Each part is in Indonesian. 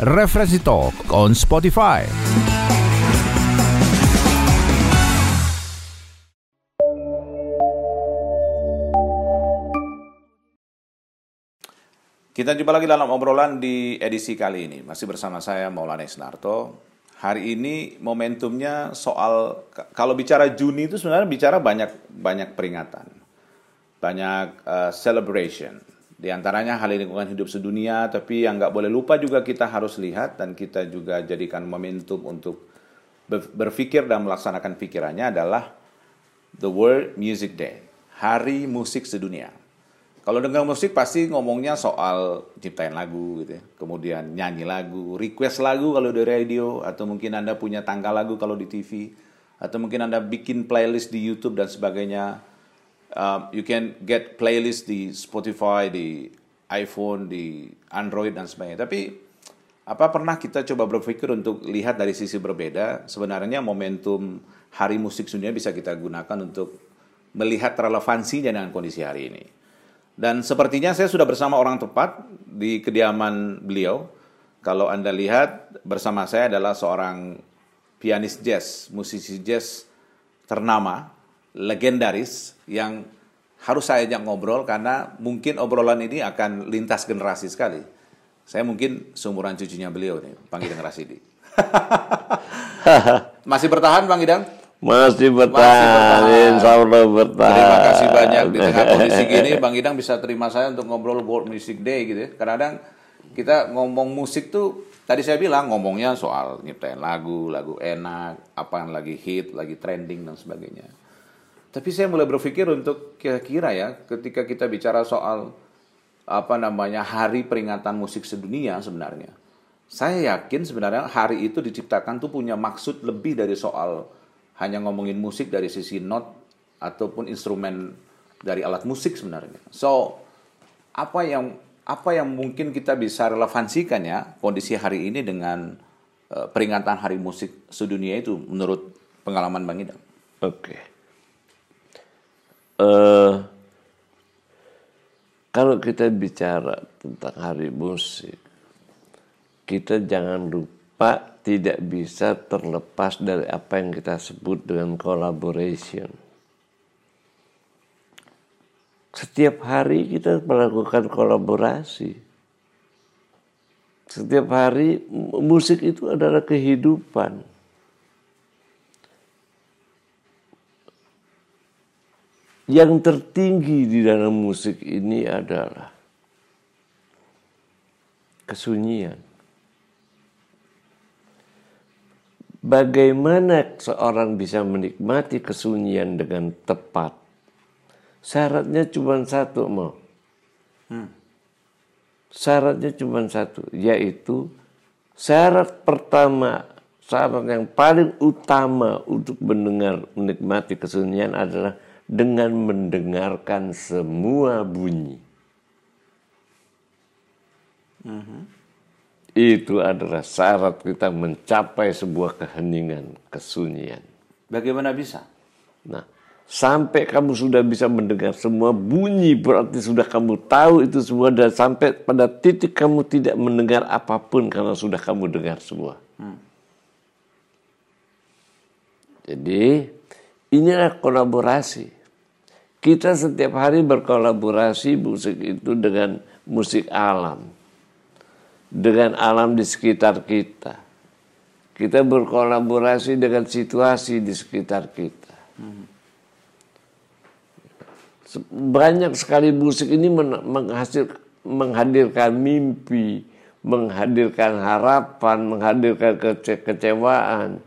Referensi Talk on Spotify. Kita jumpa lagi dalam obrolan di edisi kali ini. Masih bersama saya Maulana Isnarto. Hari ini momentumnya soal kalau bicara Juni itu sebenarnya bicara banyak banyak peringatan. Banyak uh, celebration. Di antaranya Hari Lingkungan Hidup Sedunia, tapi yang nggak boleh lupa juga kita harus lihat dan kita juga jadikan momentum untuk berpikir dan melaksanakan pikirannya adalah The World Music Day, Hari Musik Sedunia. Kalau dengar musik pasti ngomongnya soal ciptain lagu gitu ya. Kemudian nyanyi lagu, request lagu kalau di radio atau mungkin Anda punya tangga lagu kalau di TV atau mungkin Anda bikin playlist di YouTube dan sebagainya. Um, you can get playlist di Spotify, di iPhone, di Android dan sebagainya. Tapi apa pernah kita coba berpikir untuk lihat dari sisi berbeda? Sebenarnya momentum Hari Musik Dunia bisa kita gunakan untuk melihat relevansinya dengan kondisi hari ini. Dan sepertinya saya sudah bersama orang tepat di kediaman beliau. Kalau Anda lihat bersama saya adalah seorang pianis jazz, musisi jazz ternama, legendaris yang harus saya ajak ngobrol karena mungkin obrolan ini akan lintas generasi sekali. Saya mungkin seumuran cucunya beliau nih, Bang Idang Rasidi. Masih bertahan Bang Idang? Masih bertahan, insya Allah bertahan. Terima kasih banyak di tengah kondisi gini, Bang Idang bisa terima saya untuk ngobrol World Music Day gitu ya. Kadang-kadang kita ngomong musik tuh, tadi saya bilang ngomongnya soal nyiptain lagu, lagu enak, apa yang lagi hit, lagi trending dan sebagainya. Tapi saya mulai berpikir untuk kira-kira ya, ketika kita bicara soal apa namanya hari peringatan musik sedunia sebenarnya. Saya yakin sebenarnya hari itu diciptakan tuh punya maksud lebih dari soal hanya ngomongin musik dari sisi not ataupun instrumen dari alat musik sebenarnya. So, apa yang apa yang mungkin kita bisa relevansikan ya kondisi hari ini dengan uh, peringatan Hari Musik Sedunia itu menurut pengalaman Bang Idam? Oke. Okay. Uh, kalau kita bicara tentang Hari Musik, kita jangan lupa tidak bisa terlepas dari apa yang kita sebut dengan collaboration. Setiap hari kita melakukan kolaborasi. Setiap hari musik itu adalah kehidupan. Yang tertinggi di dalam musik ini adalah kesunyian. Bagaimana seorang bisa menikmati kesunyian dengan tepat? Syaratnya cuma satu, mau. Hmm. Syaratnya cuma satu, yaitu syarat pertama, syarat yang paling utama untuk mendengar menikmati kesunyian adalah dengan mendengarkan semua bunyi. Mm -hmm itu adalah syarat kita mencapai sebuah keheningan, kesunyian. Bagaimana bisa? Nah, sampai kamu sudah bisa mendengar semua bunyi berarti sudah kamu tahu itu semua dan sampai pada titik kamu tidak mendengar apa pun karena sudah kamu dengar semua. Hmm. Jadi inilah kolaborasi. Kita setiap hari berkolaborasi musik itu dengan musik alam dengan alam di sekitar kita. Kita berkolaborasi dengan situasi di sekitar kita. Banyak sekali musik ini menghasil, menghadirkan mimpi, menghadirkan harapan, menghadirkan kece kecewaan.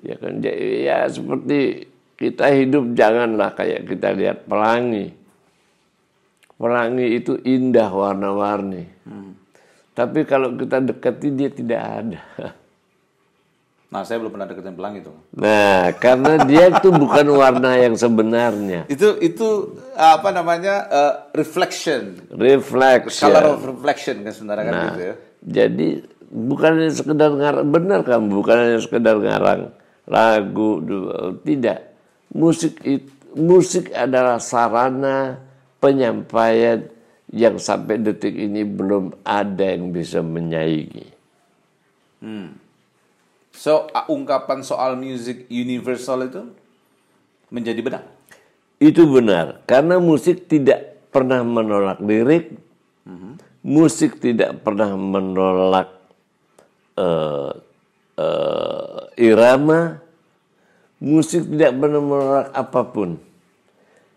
Ya kan, ya seperti kita hidup janganlah kayak kita lihat pelangi. Pelangi itu indah warna-warni. Hmm tapi kalau kita dekati dia tidak ada. Nah, saya belum pernah deketin pelangi itu. Nah, karena dia itu bukan warna yang sebenarnya. Itu itu apa namanya uh, reflection. Reflection. Color of reflection kan sebenarnya kan nah, gitu ya. Jadi bukan hanya sekedar ngarang benar kamu bukan hanya sekedar ngarang lagu tidak. Musik itu, musik adalah sarana penyampaian yang sampai detik ini belum ada yang bisa menyaingi. So, a- ungkapan soal music universal itu menjadi benar. Itu benar, karena musik tidak pernah menolak lirik, musik tidak pernah menolak eh, eh, irama, musik tidak pernah menolak apa pun.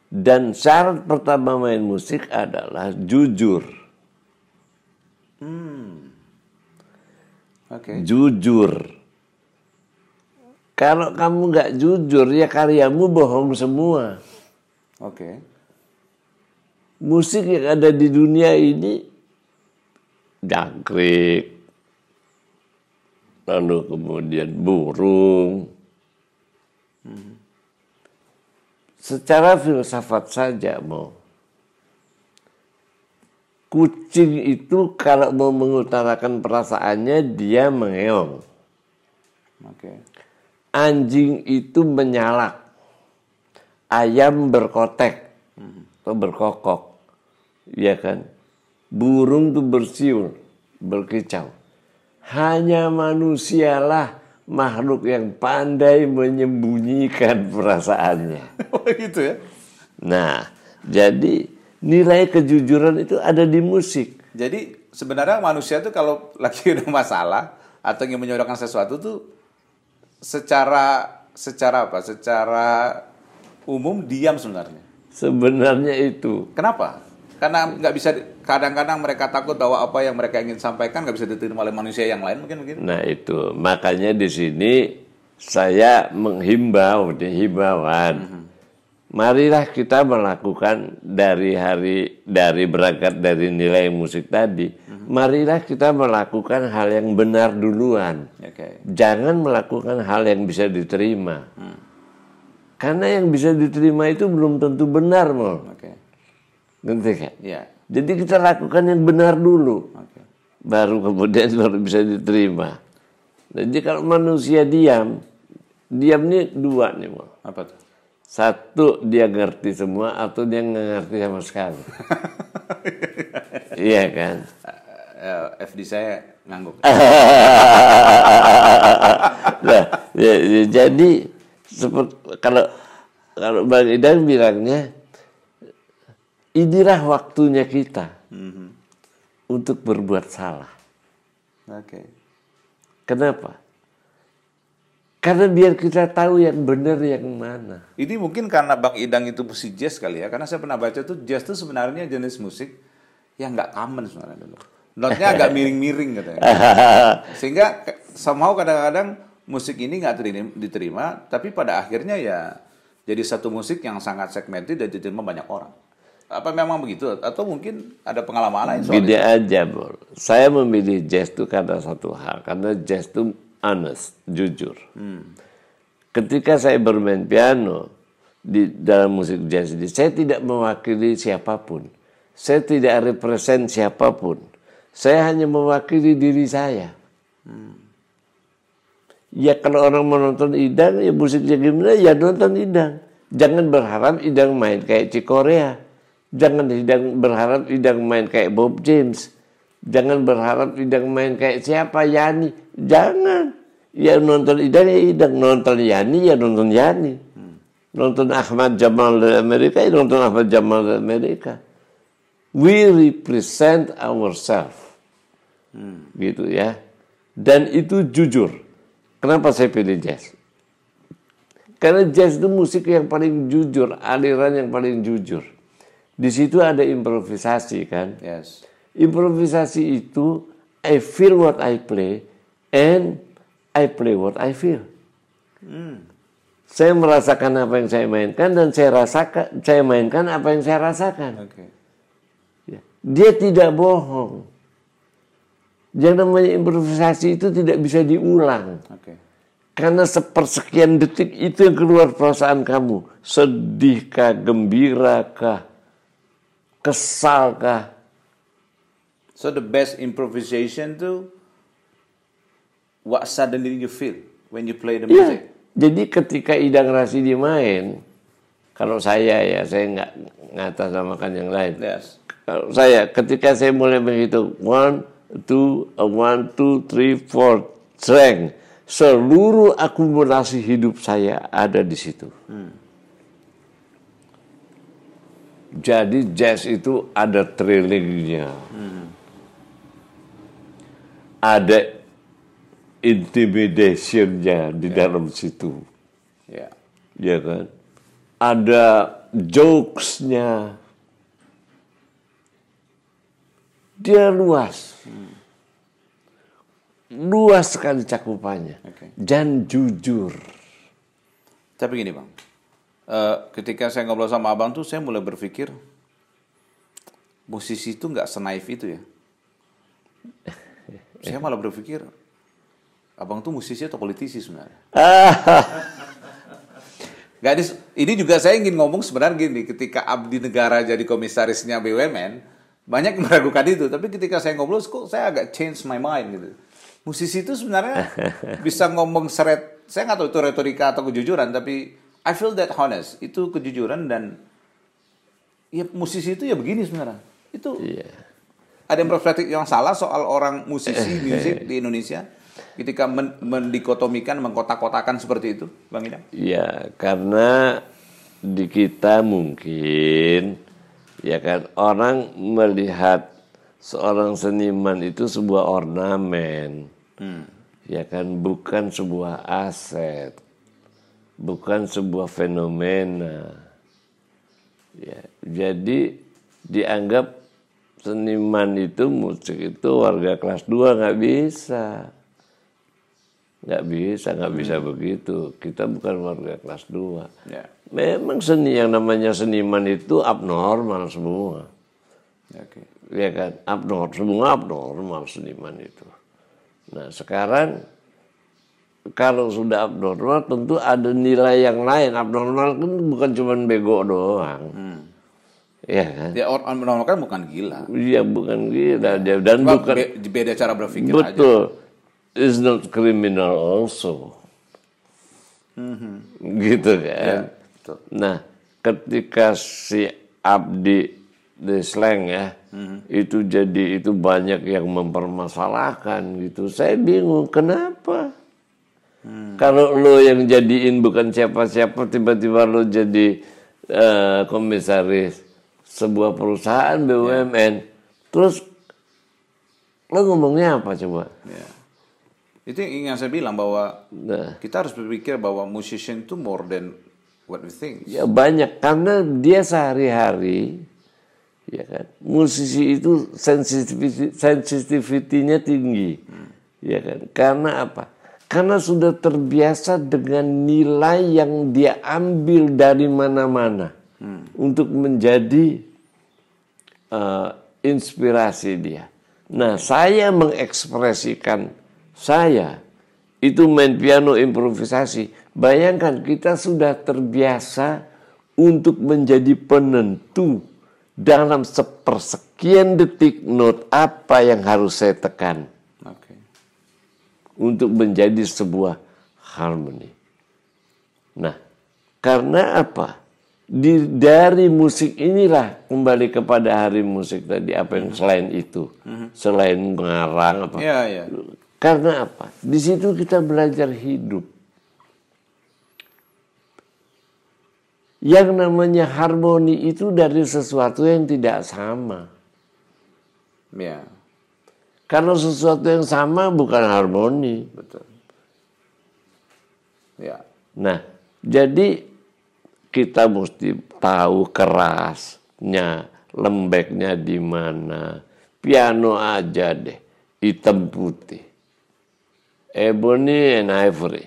Dan syarat pertama main musik adalah jujur, Oke. jujur. Kalau kamu nggak jujur, ya karyamu bohong semua. Oke. musik yang ada di dunia ini jangkrik, lalu kemudian burung. Secara filsafat saja mau. Kucing itu kalau mau mengutarakan perasaannya dia mengeong. Oke. Anjing itu menyalak. Ayam berkotek atau berkokok. Ya kan? Burung tuh bersiul, berkicau. Hanya manusialah makhluk yang pandai menyembunyikan perasaannya. Oh gitu ya. Nah, jadi nilai kejujuran itu ada di musik. Jadi sebenarnya manusia tuh kalau lagi ada masalah atau ingin menyuarakan sesuatu tuh secara secara apa? Secara umum diam sebenarnya. Sebenarnya itu. Kenapa? Karena nggak bisa kadang-kadang mereka takut bahwa apa yang mereka ingin sampaikan nggak bisa diterima oleh manusia yang lain mungkin mungkin. Nah itu makanya di sini saya menghimbau di himbauan. Marilah kita melakukan dari hari dari berangkat dari nilai musik tadi. Marilah kita melakukan hal yang benar duluan. Oke. Jangan melakukan hal yang bisa diterima. Karena yang bisa diterima itu belum tentu benar, mal. Oke. Ngerti kan? Iya. Jadi kita lakukan yang benar dulu. Oke. baru kemudian baru bisa diterima. Jadi kalau manusia diam, diam ini dua nih, Mal. Apa tuh? Satu dia ngerti semua atau dia nggak ngerti sama sekali. iya kan? Eh, FD saya ngangguk. Nah, ya, ya, jadi seperti kalau kalau Bang Idan bilangnya inilah waktunya kita untuk berbuat salah. Oke. Kenapa? Karena biar kita tahu yang benar yang mana. Ini mungkin karena Bang Idang itu musik jazz kali ya. Karena saya pernah baca tuh jazz itu sebenarnya jenis musik yang nggak common sebenarnya dulu. Notnya agak miring-miring katanya. Sehingga somehow kadang-kadang musik ini nggak terima- diterima, tapi pada akhirnya ya jadi satu musik yang sangat segmented dan diterima banyak orang. Apa memang begitu? Atau mungkin ada pengalaman lain soal itu? Beda aja, Bor. Saya memilih jazz itu karena satu hal. Karena jazz itu honest, jujur. Ketika saya bermain piano di dalam musik jazz ini, saya tidak mewakili siapa pun. Saya tidak represent siapa pun. Saya hanya mewakili diri saya. Ya kalau orang mau nonton Idang, ya musiknya gimana, ya nonton Idang. Jangan berharap Idang main kayak Cikorea. Jangan Idang berharap Idang main kayak Bob James. Jangan berharap Idang main kayak siapa, Yani. Jangan. Ya nonton Idang, ya Idang. Nonton Yani, ya nonton Yani. Nonton Ahmad Jamal dari Amerika, ya nonton Ahmad Jamal dari Amerika. We represent ourselves gitu ya. Dan itu jujur. Kenapa saya pilih jazz? Karena jazz itu musik yang paling jujur, aliran yang paling jujur. Di situ ada improvisasi kan. Yes. Improvisasi itu I feel what I play and I play what I feel. Saya merasakan apa yang saya mainkan dan saya rasakan saya mainkan apa yang saya rasakan. Oke. Ya. Dia tidak bohong. Yang namanya improvisasi itu tidak bisa diulang. Oke. Karena sepersekian detik itu yang keluar perasaan kamu. Sedihkah, gembirakah, kesalkah. So the best improvisation tuh what suddenly you feel when you play the Iya. music. Jadi ketika Idang Rasidi main, kalau saya ya, saya nggak ngatasnamakan yang lain. Yes. Kalau saya, ketika saya mulai menghitung one, two, uh, one, two, three, four, slang, seluruh akumulasi hidup saya ada di situ. Jadi jazz itu ada trailingnya, ada intimidationnya di dalam situ, Ya. ya kan? Ada jokesnya, dia luas, luas sekali cakupannya. Oke. dan jujur. Tapi gini bang, Eh, ketika saya ngobrol sama abang tuh saya mulai berpikir musisi itu nggak senaif itu ya. saya malah berpikir abang tuh musisi atau politisi sebenarnya. Gak ini, ini juga saya ingin ngomong sebenarnya gini, ketika abdi negara jadi komisarisnya BUMN, banyak yang meragukan itu. Tapi ketika saya ngobrol, kok saya agak change my mind gitu. Musisi itu sebenarnya bisa ngomong seret, saya nggak tahu itu retorika atau kejujuran, tapi I feel that honest. Itu kejujuran dan ya musisi itu ya begini sebenarnya. Itu Iya. ada yang perspektif yang salah soal orang musisi musik di Indonesia ketika men mendikotomikan, mengkotak-kotakan seperti itu, Bang Idam? Ya, karena di kita mungkin ya kan orang melihat seorang seniman itu sebuah ornamen. Ya kan bukan sebuah aset. Bukan sebuah fenomena. Ya, jadi dianggap seniman itu musik itu warga kelas 2 nggak bisa. Nggak bisa, nggak bisa begitu. Kita bukan warga kelas 2. Ya. Memang seni yang namanya seniman itu abnormal semua. Ya, Oke. Ya kan, abnormal, semua abnormal seniman itu. Nah sekarang kalau sudah abnormal tentu ada nilai yang lain. Abnormal kan bukan cuma bego doang. Ya kan? Ya orang normal kan bukan gila. Iya bukan gila dia dan Cuma bukan be- beda cara berpikir aja. betul is not criminal also. Gitu kan. Ya, betul. Nah, ketika si Abdi the slang ya, itu jadi itu banyak yang mempermasalahkan gitu. Saya bingung kenapa? Kalau lo yang jadiin bukan siapa-siapa, tiba-tiba lo jadi eh, komisaris sebuah perusahaan BUMN, terus lo ngomongnya apa coba? Ya. Itu yang ingin saya bilang bahwa Nah, kita harus berpikir bahwa musician itu more than what we think. ya banyak karena dia sehari-hari ya kan musisi itu sensitivity sensitivity-nya tinggi ya kan karena apa karena sudah terbiasa dengan nilai yang dia ambil dari mana-mana untuk menjadi eh, inspirasi dia nah saya mengekspresikan saya itu main piano improvisasi bayangkan kita sudah terbiasa untuk menjadi penentu dalam sepersekian detik note apa yang harus saya tekan. Untuk menjadi sebuah harmoni. Nah, karena apa? Di, dari musik inilah kembali kepada hari musik tadi apa yang selain itu, selain mengarang apa? Iya, iya. Karena apa? Di situ kita belajar hidup. Yang namanya harmoni itu dari sesuatu yang tidak sama. Ya, Kalau sesuatu yang sama bukan harmoni. betul. Ya. Nah, jadi kita mesti tahu kerasnya, lembeknya di mana. Piano aja deh, hitam putih. Ebony and ivory.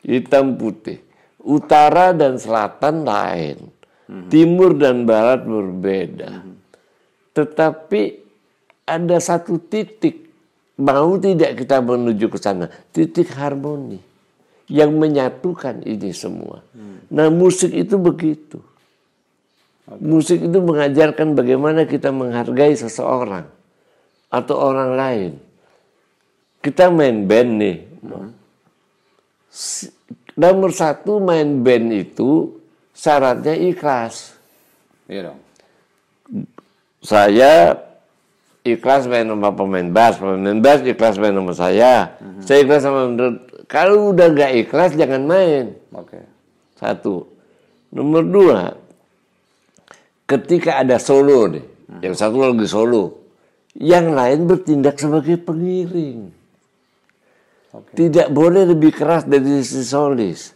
Hitam putih. Utara dan selatan lain. Timur dan barat berbeda. Tetapi ada satu titik mau tidak kita menuju ke sana, titik harmoni yang menyatukan ini semua. Nah, musik itu begitu. Musik itu mengajarkan bagaimana kita menghargai seseorang atau orang lain. Kita main band nih. Si- Nomor satu main band itu syaratnya ikhlas. Iya dong. saya ikhlas main sama pemain bass, pemain bass ikhlas main sama saya. Saya ikhlas sama kalau udah gak ikhlas jangan main. Oke. Satu. Nomor dua, ketika ada solo nih, yang satu lagi solo, yang lain bertindak sebagai pengiring. Oke. Tidak boleh lebih keras dari si solis.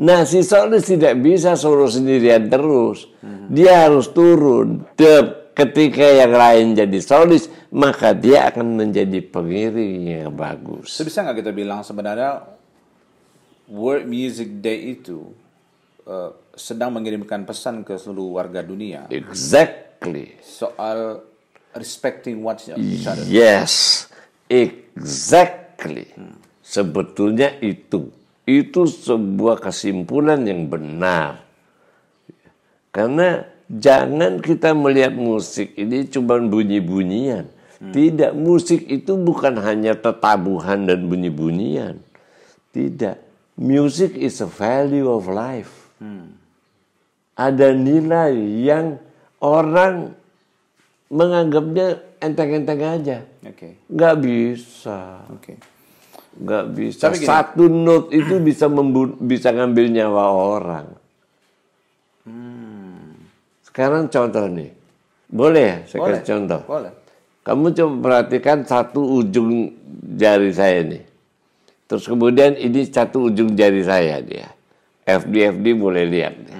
Nah, si solis tidak bisa solo sendirian terus. Dia harus turun. Dep. Ketika yang lain jadi solis, maka dia akan menjadi pengiring yang bagus. So, bisa nggak kita bilang sebenarnya World Music Day itu uh, sedang mengirimkan pesan ke seluruh warga dunia Exactly. soal respecting what's each other. Yes, exactly. Sebetulnya itu. Itu sebuah kesimpulan yang benar. Karena jangan kita melihat musik ini cuma bunyi-bunyian. Tidak, musik itu bukan hanya tetabuhan dan bunyi-bunyian. Tidak. Music is a value of life. Ada nilai yang orang menganggapnya enteng-enteng aja. Oke. Nggak bisa. Oke. Nggak bisa. Tapi gini. Satu note itu bisa bisa ngambil nyawa orang. Sekarang contoh nih. Boleh ya saya Boleh. kasih contoh? Boleh. Kamu coba perhatikan satu ujung jari saya nih. Terus kemudian ini satu ujung jari saya dia. FD FD boleh lihat nih.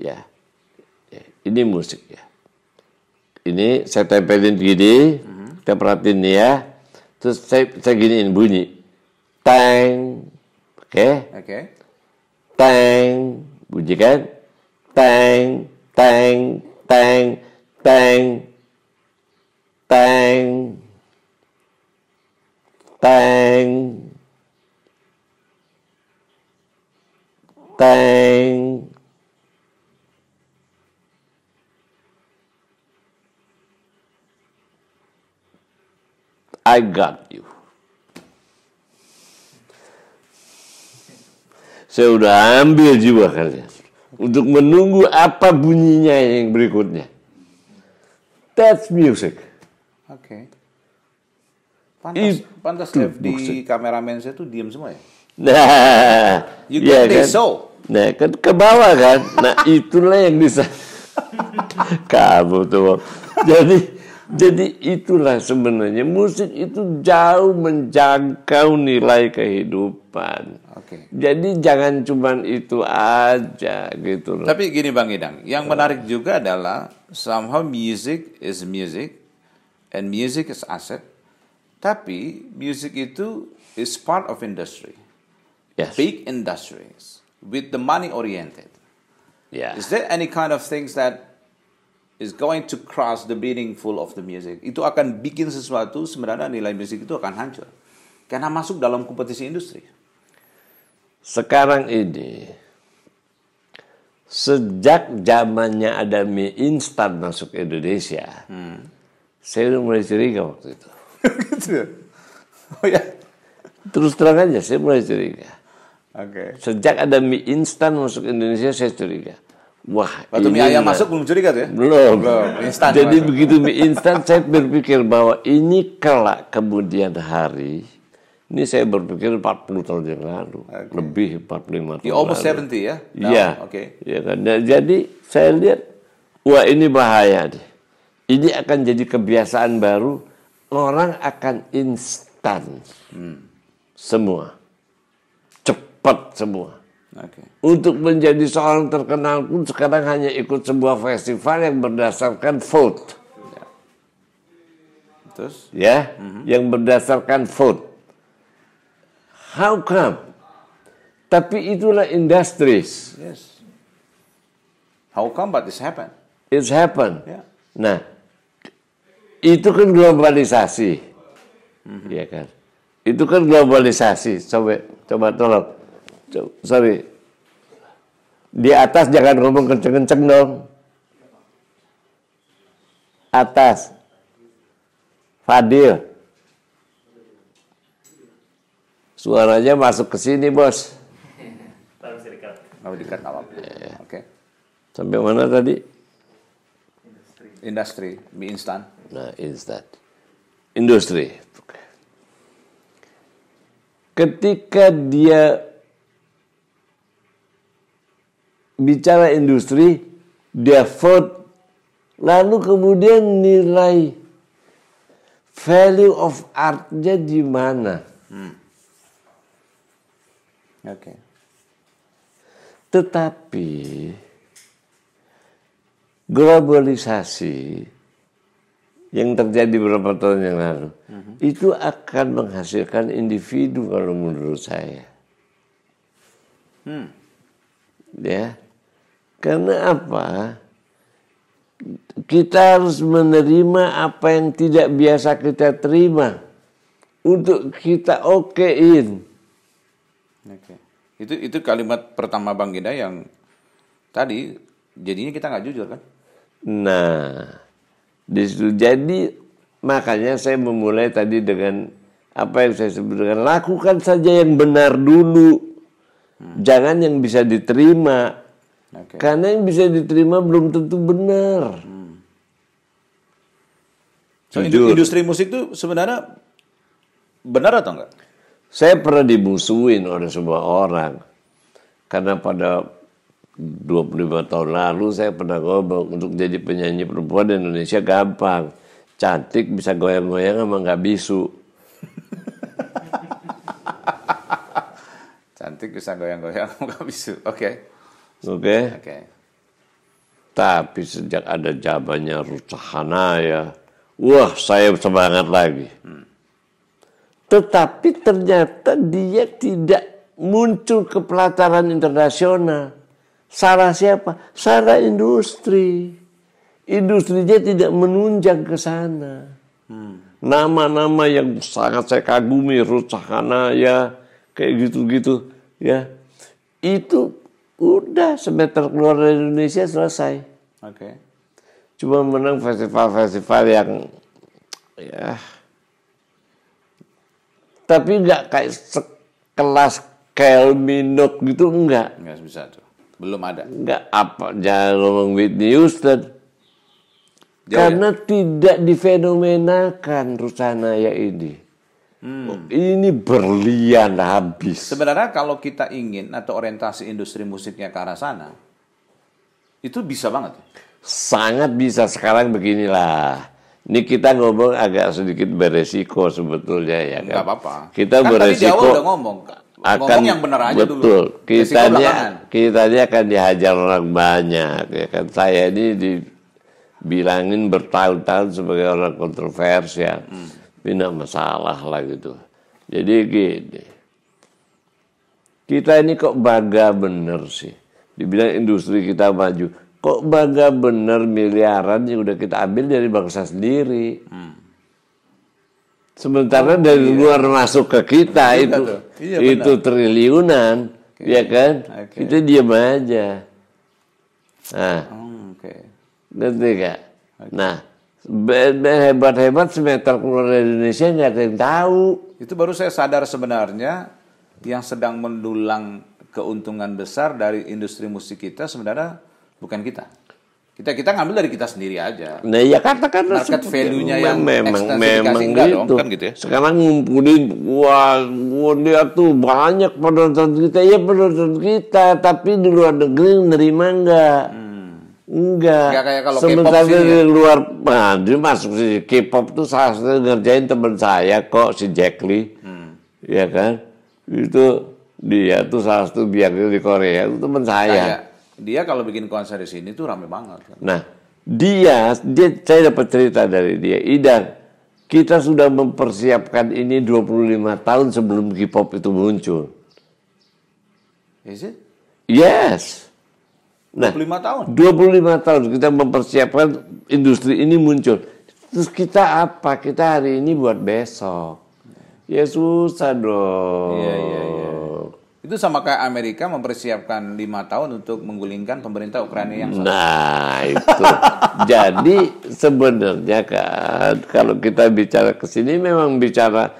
Ya. Ya, Ini musik ya. Ini saya tempelin gini, kita perhatiin nih ya. Terus saya, saya giniin bunyi. Tang. Oke. Oke. Tang. Bunyi kan? Tang, tang, tang, tang, tang, tang, tang. I got you. Saya udah ambil jiwa kalian untuk menunggu apa bunyinya yang berikutnya. That's music. Oke. Pantas, Itu pantas FD kameramen saya tuh diem semua ya. Nah, You iya get this so. Nah, kan ke bawah kan. Nah, itulah yang bisa. Kamu tuh. Jadi, jadi itulah sebenarnya musik itu jauh menjangkau nilai kehidupan. Oke. Jadi jangan cuman itu aja gitu loh. Tapi gini Bang Idang, yang menarik juga adalah somehow music is music and music is asset. Tapi music itu is part of industry. Yes. Big industries with the money oriented. Ya. Is there any kind of things that is going to cross the meaningful of the music? Itu akan bikin sesuatu sebenarnya nilai musik itu akan hancur. Karena masuk dalam kompetisi industri. Sekarang ini sejak zamannya ada mie instan masuk Indonesia, saya udah mulai curiga waktu itu. gitu ya? Oh ya? Terus terang aja, saya mulai curiga. Oke. Sejak ada mie instan masuk Indonesia, saya curiga. Wah, Waktu mie ayam masuk belum curiga tuh ya? Belum. Belum, instan Jadi masuk. begitu mie instan, saya berpikir bahwa ini kelak kemudian hari, ini saya berpikir 40 tahun yang lalu, lebih 45 tahun You almost lalu. 70 ya? Iya. Oke. Iya kan. Nah, jadi saya lihat wah ini bahaya deh. Ini akan jadi kebiasaan baru. Orang akan instan. Semua. Cepat semua. Oke. Untuk menjadi seorang terkenal pun sekarang hanya ikut sebuah festival yang berdasarkan vote. Terus? Ya, yang berdasarkan vote. How come? Tapi itulah industries. Yes. How come but this happen? It's happen. Ya. Nah, itu kan globalisasi, Iya kan? Itu kan globalisasi. Coba, coba tolong. Co- sorry, di atas jangan ngomong kenceng-kenceng dong. Atas, Fadil. Suaranya masuk ke sini bos. Mau dikat nggak apa-apa. Oke. Sampai mana tadi? Industri mie instan. Nah, instan. Industri. Ketika dia bicara industri, dia vote, lalu kemudian nilai value of artnya di mana? Oke. Tetapi globalisasi yang terjadi beberapa tahun yang lalu itu akan menghasilkan individu kalau menurut saya. Ya. Karena apa? Kita harus menerima apa yang tidak biasa kita terima untuk kita okein. Oke. Itu itu kalimat pertama Bang Gida yang tadi jadinya kita nggak jujur kan? Nah, di situ jadi makanya saya memulai tadi dengan apa yang saya sebut dengan lakukan saja yang benar dulu, jangan yang bisa diterima, Oke. karena yang bisa diterima belum tentu benar. So, indu- Jujur. industri musik itu sebenarnya benar atau enggak? Saya pernah dimusuhin oleh sebuah orang karena pada 25 tahun lalu saya pernah ngomong untuk jadi penyanyi perempuan di Indonesia gampang. Cantik bisa goyang-goyang sama nggak bisu. Cantik bisa goyang-goyang nggak bisa. Oke. Oke. Oke. Tapi sejak ada zamannya Ruth ya, wah saya semangat lagi. Tetapi ternyata dia tidak muncul ke pelataran internasional. Salah siapa? Salah industri. Industrinya tidak menunjang ke sana. Nama-nama yang sangat saya kagumi, Ruth ya, kayak gitu-gitu, ya. Itu udah semeter keluar dari Indonesia selesai. Oke. Cuma menang festival-festival yang ya tapi nggak kayak sekelas Kylie Minogue gitu enggak Nggak bisa tuh. Belum ada. enggak apa jangan ngomong Whitney Houston? Jauh karena tidak difenomenakan Rusanaya ini. Oh, ini berlian habis. Sebenarnya kalau kita ingin atau orientasi industri musiknya ke arah sana, itu bisa banget. sangat bisa. Sekarang beginilah ini kita ngomong agak sedikit beresiko sebetulnya ya kan Nggak apa-apa. kita kan tadi di beresiko awal udah ngomong. ngomong yang benar aja dulu. betul Resiko kita belakangan. kita akan dihajar orang banyak ya kan saya ini dibilangin bertahun-tahun sebagai orang kontroversial Hmm. tapi nggak masalah lah gitu jadi gini kita ini kok bangga bener sih dibilang industri kita maju kok bangga bener miliaran yang udah kita ambil dari bangsa sendiri Sementara dari luar masuk ke kita Iya itu. Iya, itu triliunan, ya kan? Oke. Kita diam aja. Nah, Hmm, Oke. ngerti gak? Nah, band-band hebat-hebat semeter keluar dari Indonesia nggak ada yang tahu. Itu baru saya sadar sebenarnya yang sedang mendulang keuntungan besar dari industri musik kita sebenarnya bukan kita. Kita kita ngambil dari kita sendiri aja. Nah, ya katakan Market value-nya yang memang memang gitu. dong, kan gitu ya? Sekarang ngumpulin wah, dia tuh banyak penonton kita ya penonton kita, tapi di luar negeri nerima enggak? Enggak. Enggak kayak kalau Sementara sih, di ya. luar, nah, dia masuk si K-pop tuh salah satu ngerjain teman saya kok si Jack Lee, Hmm. ya kan? Itu dia tuh salah satu biar di Korea itu teman saya. Kayak dia kalau bikin konser di sini tuh rame banget. kan. Nah, dia, dia saya dapat cerita dari dia. Idan, kita sudah mempersiapkan ini 25 tahun sebelum K-pop itu muncul. Is it? Yes. Nah, 25 tahun. 25 tahun kita mempersiapkan industri ini muncul. Terus kita apa? Kita hari ini buat besok. Ya susah dong. Iya, iya, iya. Itu sama kayak Amerika mempersiapkan lima tahun untuk menggulingkan pemerintah Ukraina yang satu. Nah itu. Jadi sebenarnya kan kalau kita bicara ke sini memang bicara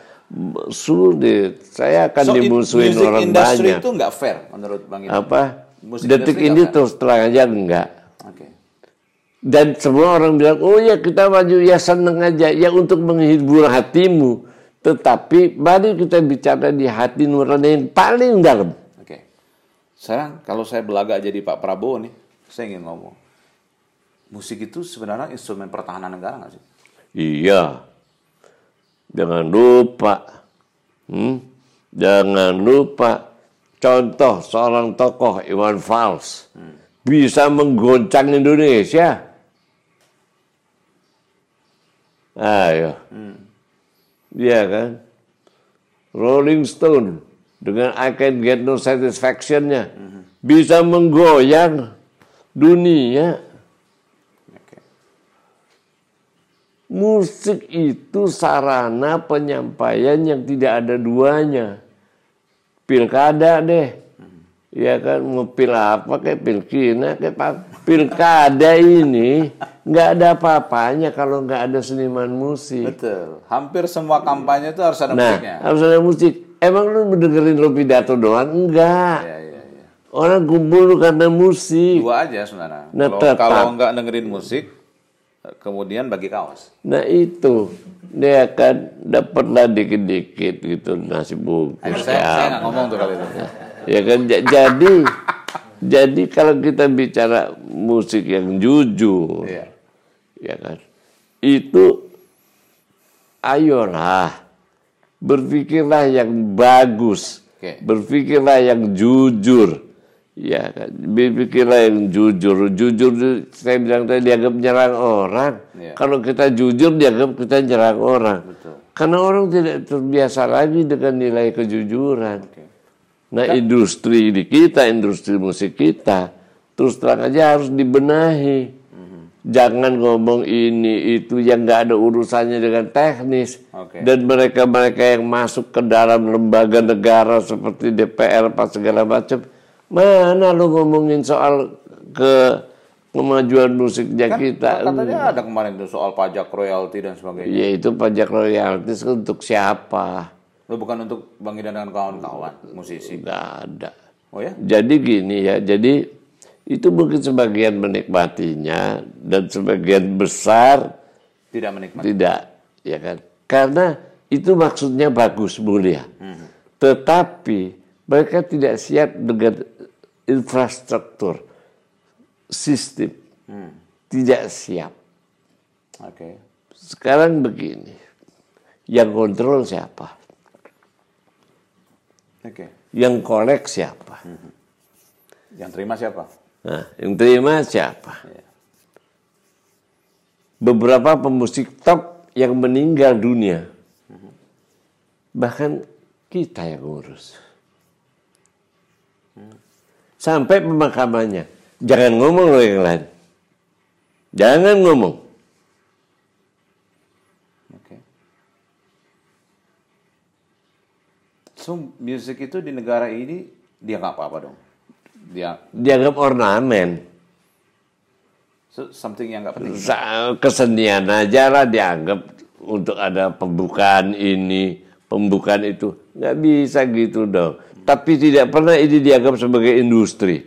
sulit. Saya akan So, dimusuhin music orang industry banyak. itu nggak fair menurut Bang Ida. Apa? Musik Detik ini terus terang aja enggak. Oke. Dan semua orang bilang, oh ya kita maju, ya seneng aja. Ya untuk menghibur hatimu. Tetapi mari kita bicara di hati nurani yang paling dalam. Oke. Sekarang kalau saya belaga jadi Pak Prabowo nih, saya ingin ngomong. Musik itu sebenarnya instrumen pertahanan negara nggak sih? Iya. Jangan lupa. Hmm? Jangan lupa. Contoh seorang tokoh Iwan Fals. Bisa menggoncang Indonesia. Ayo. Iya kan? Rolling Stone dengan I Can Get No Satisfaction-nya bisa menggoyang dunia. Oke. Musik itu sarana penyampaian yang tidak ada duanya. Pilkada deh. Ya kan, mau pil apa kayak pilkina kayak apa. Pilkada ini nggak ada apa-apanya kalau nggak ada seniman musik. Betul. Hampir semua kampanye itu harus ada Nah, musiknya. harus ada musik. Emang lu mendengerin lo pidato doang? Enggak. Iya, iya, iya. Orang kumpul karena musik. Dua aja sebenarnya. Nah, kalau, tetap. kalau nggak dengerin musik, kemudian bagi kaos. Nah itu dia akan dapatlah dikit-dikit gitu nasi bungkus. Saya, saya nggak ngomong tuh kali itu. Ya kan Ja- jadi jadi kalau kita bicara musik yang jujur, Iya. ya kan, itu ayolah berpikirlah yang bagus, Oke. berpikirlah yang jujur, ya kan, berpikirlah yang jujur. Jujur saya bilang tadi dianggap nyerang orang. Iya. Kalau kita jujur dianggap kita nyerang orang. Betul. Karena orang tidak terbiasa lagi dengan nilai kejujuran. Oke. Nah industri di kita, industri musik kita, terus terang aja harus dibenahi. Jangan ngomong ini itu yang nggak ada urusannya dengan teknis. Oke. Dan mereka-mereka yang masuk ke dalam lembaga negara seperti DPR apa segala macam, mana lu ngomongin soal ke kemajuan musiknya Kan kita? katanya ada kemarin tuh soal pajak royalti dan sebagainya. Yaitu pajak royaltis untuk siapa? Lo bukan untuk Bang Idan dan kawan-kawan musisi. Nggak ada. Oh ya? Jadi gini ya, jadi itu mungkin sebagian menikmatinya dan sebagian besar Tidak menikmati. tidak, ya kan? Karena itu maksudnya bagus mulia, tetapi mereka tidak siap dengan infrastruktur sistem, tidak siap. Oke. Sekarang begini, yang kontrol siapa? Oke. Yang kolek siapa? Yang terima siapa? Nah, yang terima siapa? Iya. Beberapa pemusik top yang meninggal dunia, bahkan kita yang ngurus. Sampai pemakamannya, jangan ngomong loh yang lain. Jangan ngomong. Oke. So, musik itu di negara ini dia nggak apa-apa dong. Dia Dianggap ornamen. so, something yang nggak penting. Kesenian aja lah dianggap untuk ada pembukaan ini, pembukaan itu. Nggak bisa gitu dong. Tapi tidak pernah ini dianggap sebagai industri.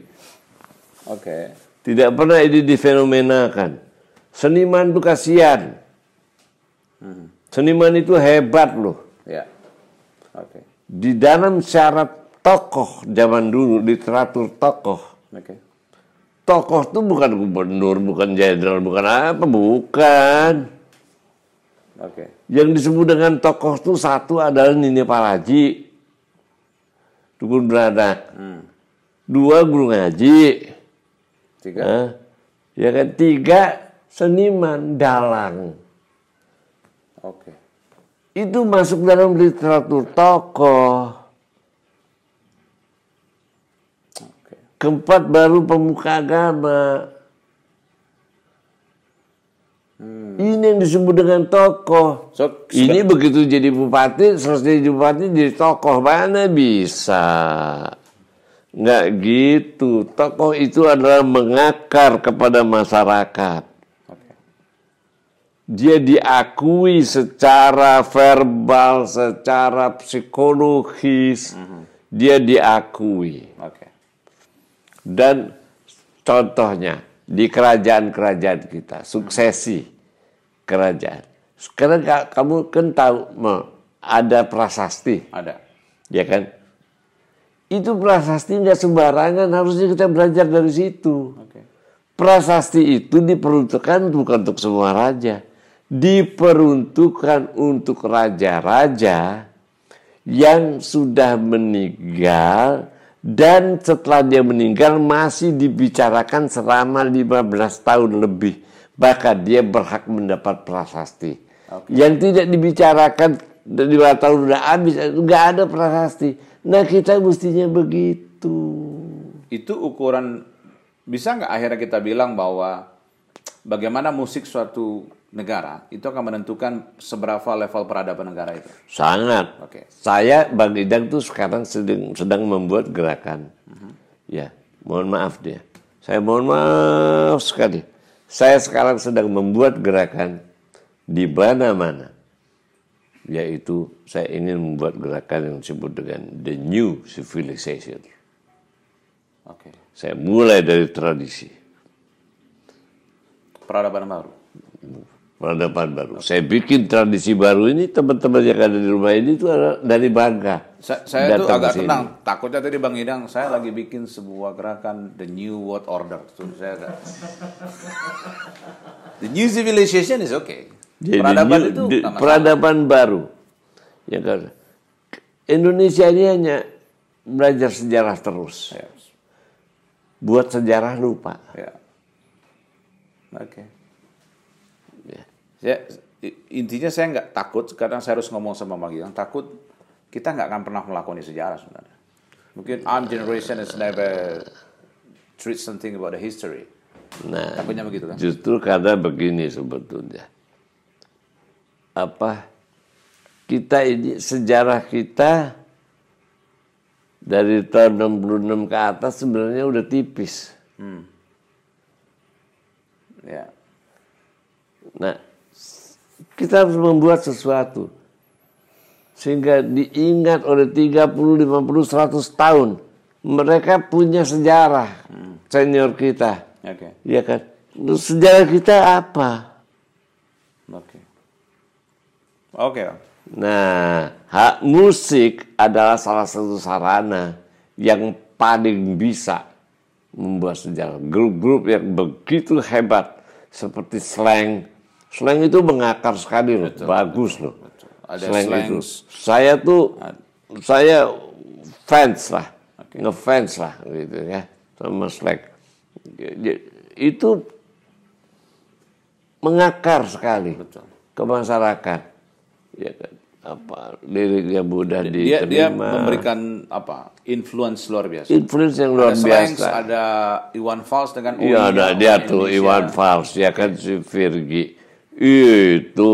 Oke. Tidak pernah ini difenomenakan. Seniman itu kasihan. Seniman itu hebat loh. Ya. Oke. Di dalam syarat tokoh zaman dulu, literatur tokoh. Oke. Tokoh itu bukan gubernur, bukan jenderal, bukan apa, bukan. Oke. Yang disebut dengan tokoh itu satu adalah Nini Paraji. Dukun beranak. Dua guru ngaji. Tiga. Hah? Ya kan tiga seniman dalang. Oke. Itu masuk dalam literatur tokoh. Keempat baru pemuka agama. Ini yang disebut dengan tokoh. So, Ini begitu jadi bupati, selesai jadi bupati jadi tokoh. Mana bisa? Nggak gitu. Tokoh itu adalah mengakar kepada masyarakat. Dia diakui secara verbal, secara psikologis. Dia diakui. Oke. Dan contohnya, di kerajaan-kerajaan kita, suksesi kerajaan. Sekarang ka- kamu kan tahu ada prasasti, Ada. ya kan? Itu prasasti nggak sembarangan, harusnya kita belajar dari situ. Oke. Prasasti itu diperuntukkan bukan untuk semua raja. Diperuntukkan untuk raja-raja yang sudah meninggal dan setelah dia meninggal masih dibicarakan selama 15 tahun lebih. Bahkan dia berhak mendapat prasasti. Yang tidak dibicarakan dari 5 tahun udah habis, nggak ada prasasti. Nah kita mestinya begitu. Itu ukuran bisa nggak akhirnya kita bilang bahwa bagaimana musik suatu negara itu akan menentukan seberapa level peradaban negara itu. Sangat. Oke. Saya Bang Idang tuh sekarang sedang sedang membuat gerakan. Ya, mohon maaf dia. Saya mohon maaf sekali. Saya sekarang sedang membuat gerakan di mana-mana. Yaitu saya ingin membuat gerakan yang disebut dengan the new civilization. Oke. Saya mulai dari tradisi. Peradaban baru. Peradaban baru. Saya bikin tradisi baru ini teman-teman yang ada di rumah ini itu dari Bangka. Sa- saya tuh Datang agak sini. tenang. Takutnya tadi Bang Idang, saya lagi bikin sebuah gerakan The New World Order. Tuh, saya agak... The New Civilization is okay. Jadi peradaban new- itu di- masalah. peradaban baru. Ya kan. Indonesia ini hanya belajar sejarah terus. Ya. Buat sejarah lupa. ya. Oke. Ya. Ya, i- intinya saya nggak takut karena saya harus ngomong sama Bang Idang. Takut kita nggak akan pernah melakoni sejarah sebenarnya. Mungkin our generation has never treat something about the history. Nah, Takutnya begitu kan? justru karena begini sebetulnya. Apa kita ini sejarah kita dari tahun 66 ke atas sebenarnya udah tipis. Ya. Nah, kita harus membuat sesuatu sehingga diingat oleh 30, 50, 100 tahun. Mereka punya sejarah senior kita. Oke. Ya kan? Sejarah kita apa? Oke. Oke. Om. Nah, hak musik adalah salah satu sarana yang paling bisa membuat sejarah. Grup-grup yang begitu hebat seperti slang. Slang itu mengakar sekali loh, bagus loh. Ada Slang slang. itu. Saya tuh saya fans lah, ngefans lah gitu ya sama slang. Jadi, Itu mengakar sekali ke masyarakat. Ya kan? Apa liriknya mudah Dia dia diterima. memberikan apa? Influence luar biasa. influence yang luar ada Slangs, biasa. ada Iwan Fals dengan Iya ada dia tuh Indonesia. Iwan Fals ya kan si Virgi itu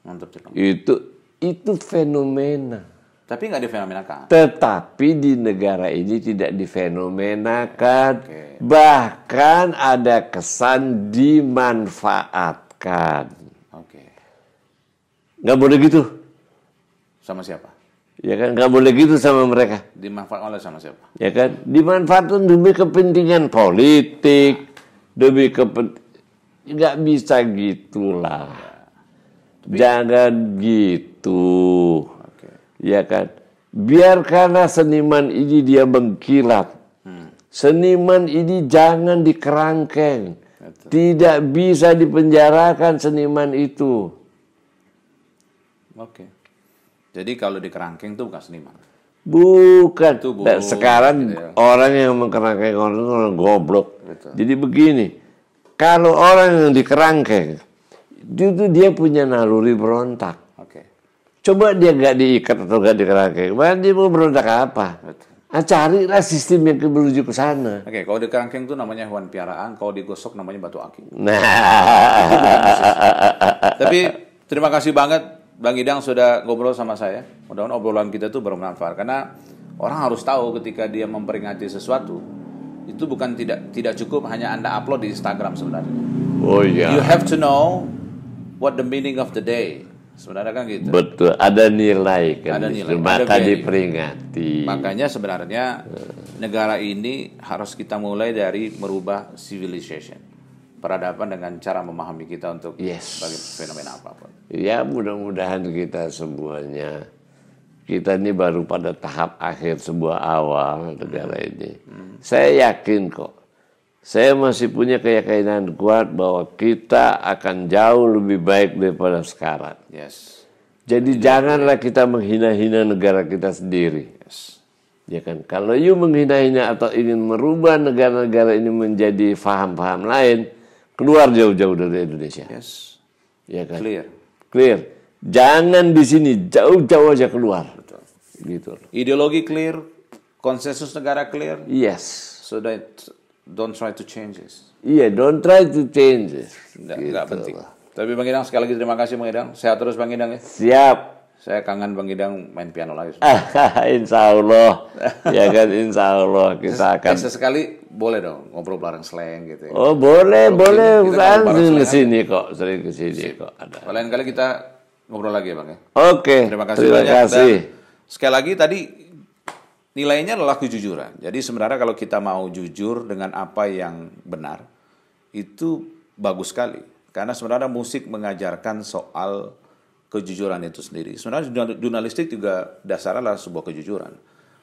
Mantap itu itu fenomena. Tapi nggak difenomenakan. Tetapi di negara ini tidak difenomenakan, Oke. bahkan ada kesan dimanfaatkan. Nggak boleh gitu, Sama siapa? ya kan? Nggak boleh gitu sama mereka. Dimanfaatkan oleh sama siapa? ya kan dimanfaatkan demi kepentingan politik demi kepentingan nggak bisa gitulah jangan gitu Oke. ya kan biarkanlah seniman ini dia mengkilat seniman ini jangan dikerangkeng tidak bisa dipenjarakan seniman itu Oke. Jadi kalau di kerangkeng itu bukan seniman. Bukan. Itu bu- Dan sekarang gitu ya. orang yang mengkerangkeng orang itu orang goblok. Betul. Jadi begini, kalau orang yang dikerangkeng, itu dia punya naluri berontak. Oke. Coba dia nggak diikat atau nggak dikerangkeng, mana dia mau berontak apa? Betul. Ah, carilah sistem yang menuju ke sana. Oke, kalau di kerangkeng itu namanya hewan piaraan, kalau digosok namanya batu akik. Nah, Tapi terima kasih banget Bang Idang sudah ngobrol sama saya. Mudah-mudahan obrolan kita itu bermanfaat karena orang harus tahu ketika dia memperingati sesuatu itu bukan tidak tidak cukup hanya Anda upload di Instagram sebenarnya. oh iya. You have to know what the meaning of the day. Sebenarnya kan gitu. Betul, ada nilai kan. Ada nilai, ada maka value. diperingati. Makanya sebenarnya negara ini harus kita mulai dari merubah civilization. Peradaban dengan cara memahami kita untuk Yes. bagi fenomena apa pun. Ya mudah-mudahan kita semuanya kita ini baru pada tahap akhir sebuah awal negara ini. Saya yakin kok. Saya masih punya keyakinan kuat bahwa kita akan jauh lebih baik daripada sekarang. Yes. Jadi janganlah kita menghina-hina negara kita sendiri. Yes. Ya kan? Kalau you menghina-hina atau ingin merubah negara-negara ini menjadi faham-faham lain, keluar jauh-jauh dari Indonesia. Yes. Ya kan? Clear. Clear. Jangan di sini, jauh-jauh aja keluar. Gitu. Ideologi clear, konsensus negara clear. Yes. So that don't try to change this. Iya, don't try to change it. Nggak, Gitu nggak penting. lah. Tapi Bang Idang sekali lagi terima kasih Bang Idang. Sehat terus Bang Idang ya. Siap. Saya kangen Bang Idang main piano lagi. insya Allah. ya kan, insya Allah kita akan. Eh, sesekali boleh dong ngobrol bareng slang gitu ya. Oh boleh, boleh. kita Kan ngobrol sering ke sini kok, sering ke sini kok. Ada. Lain kali kita ngobrol lagi ya Bang ya. Oke, Terima kasih terima banyak. kasih. Dan sekali lagi tadi nilainya adalah kejujuran. Jadi sebenarnya kalau kita mau jujur dengan apa yang benar, itu bagus sekali. Karena sebenarnya musik mengajarkan soal kejujuran itu sendiri. Sebenarnya jurnal- jurnalistik juga dasarnya adalah sebuah kejujuran.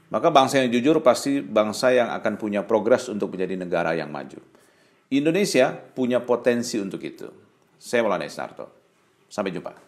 Maka bangsa yang jujur pasti bangsa yang akan punya progres untuk menjadi negara yang maju. Indonesia punya potensi untuk itu. Saya Maulana Isnarto. Sampai jumpa.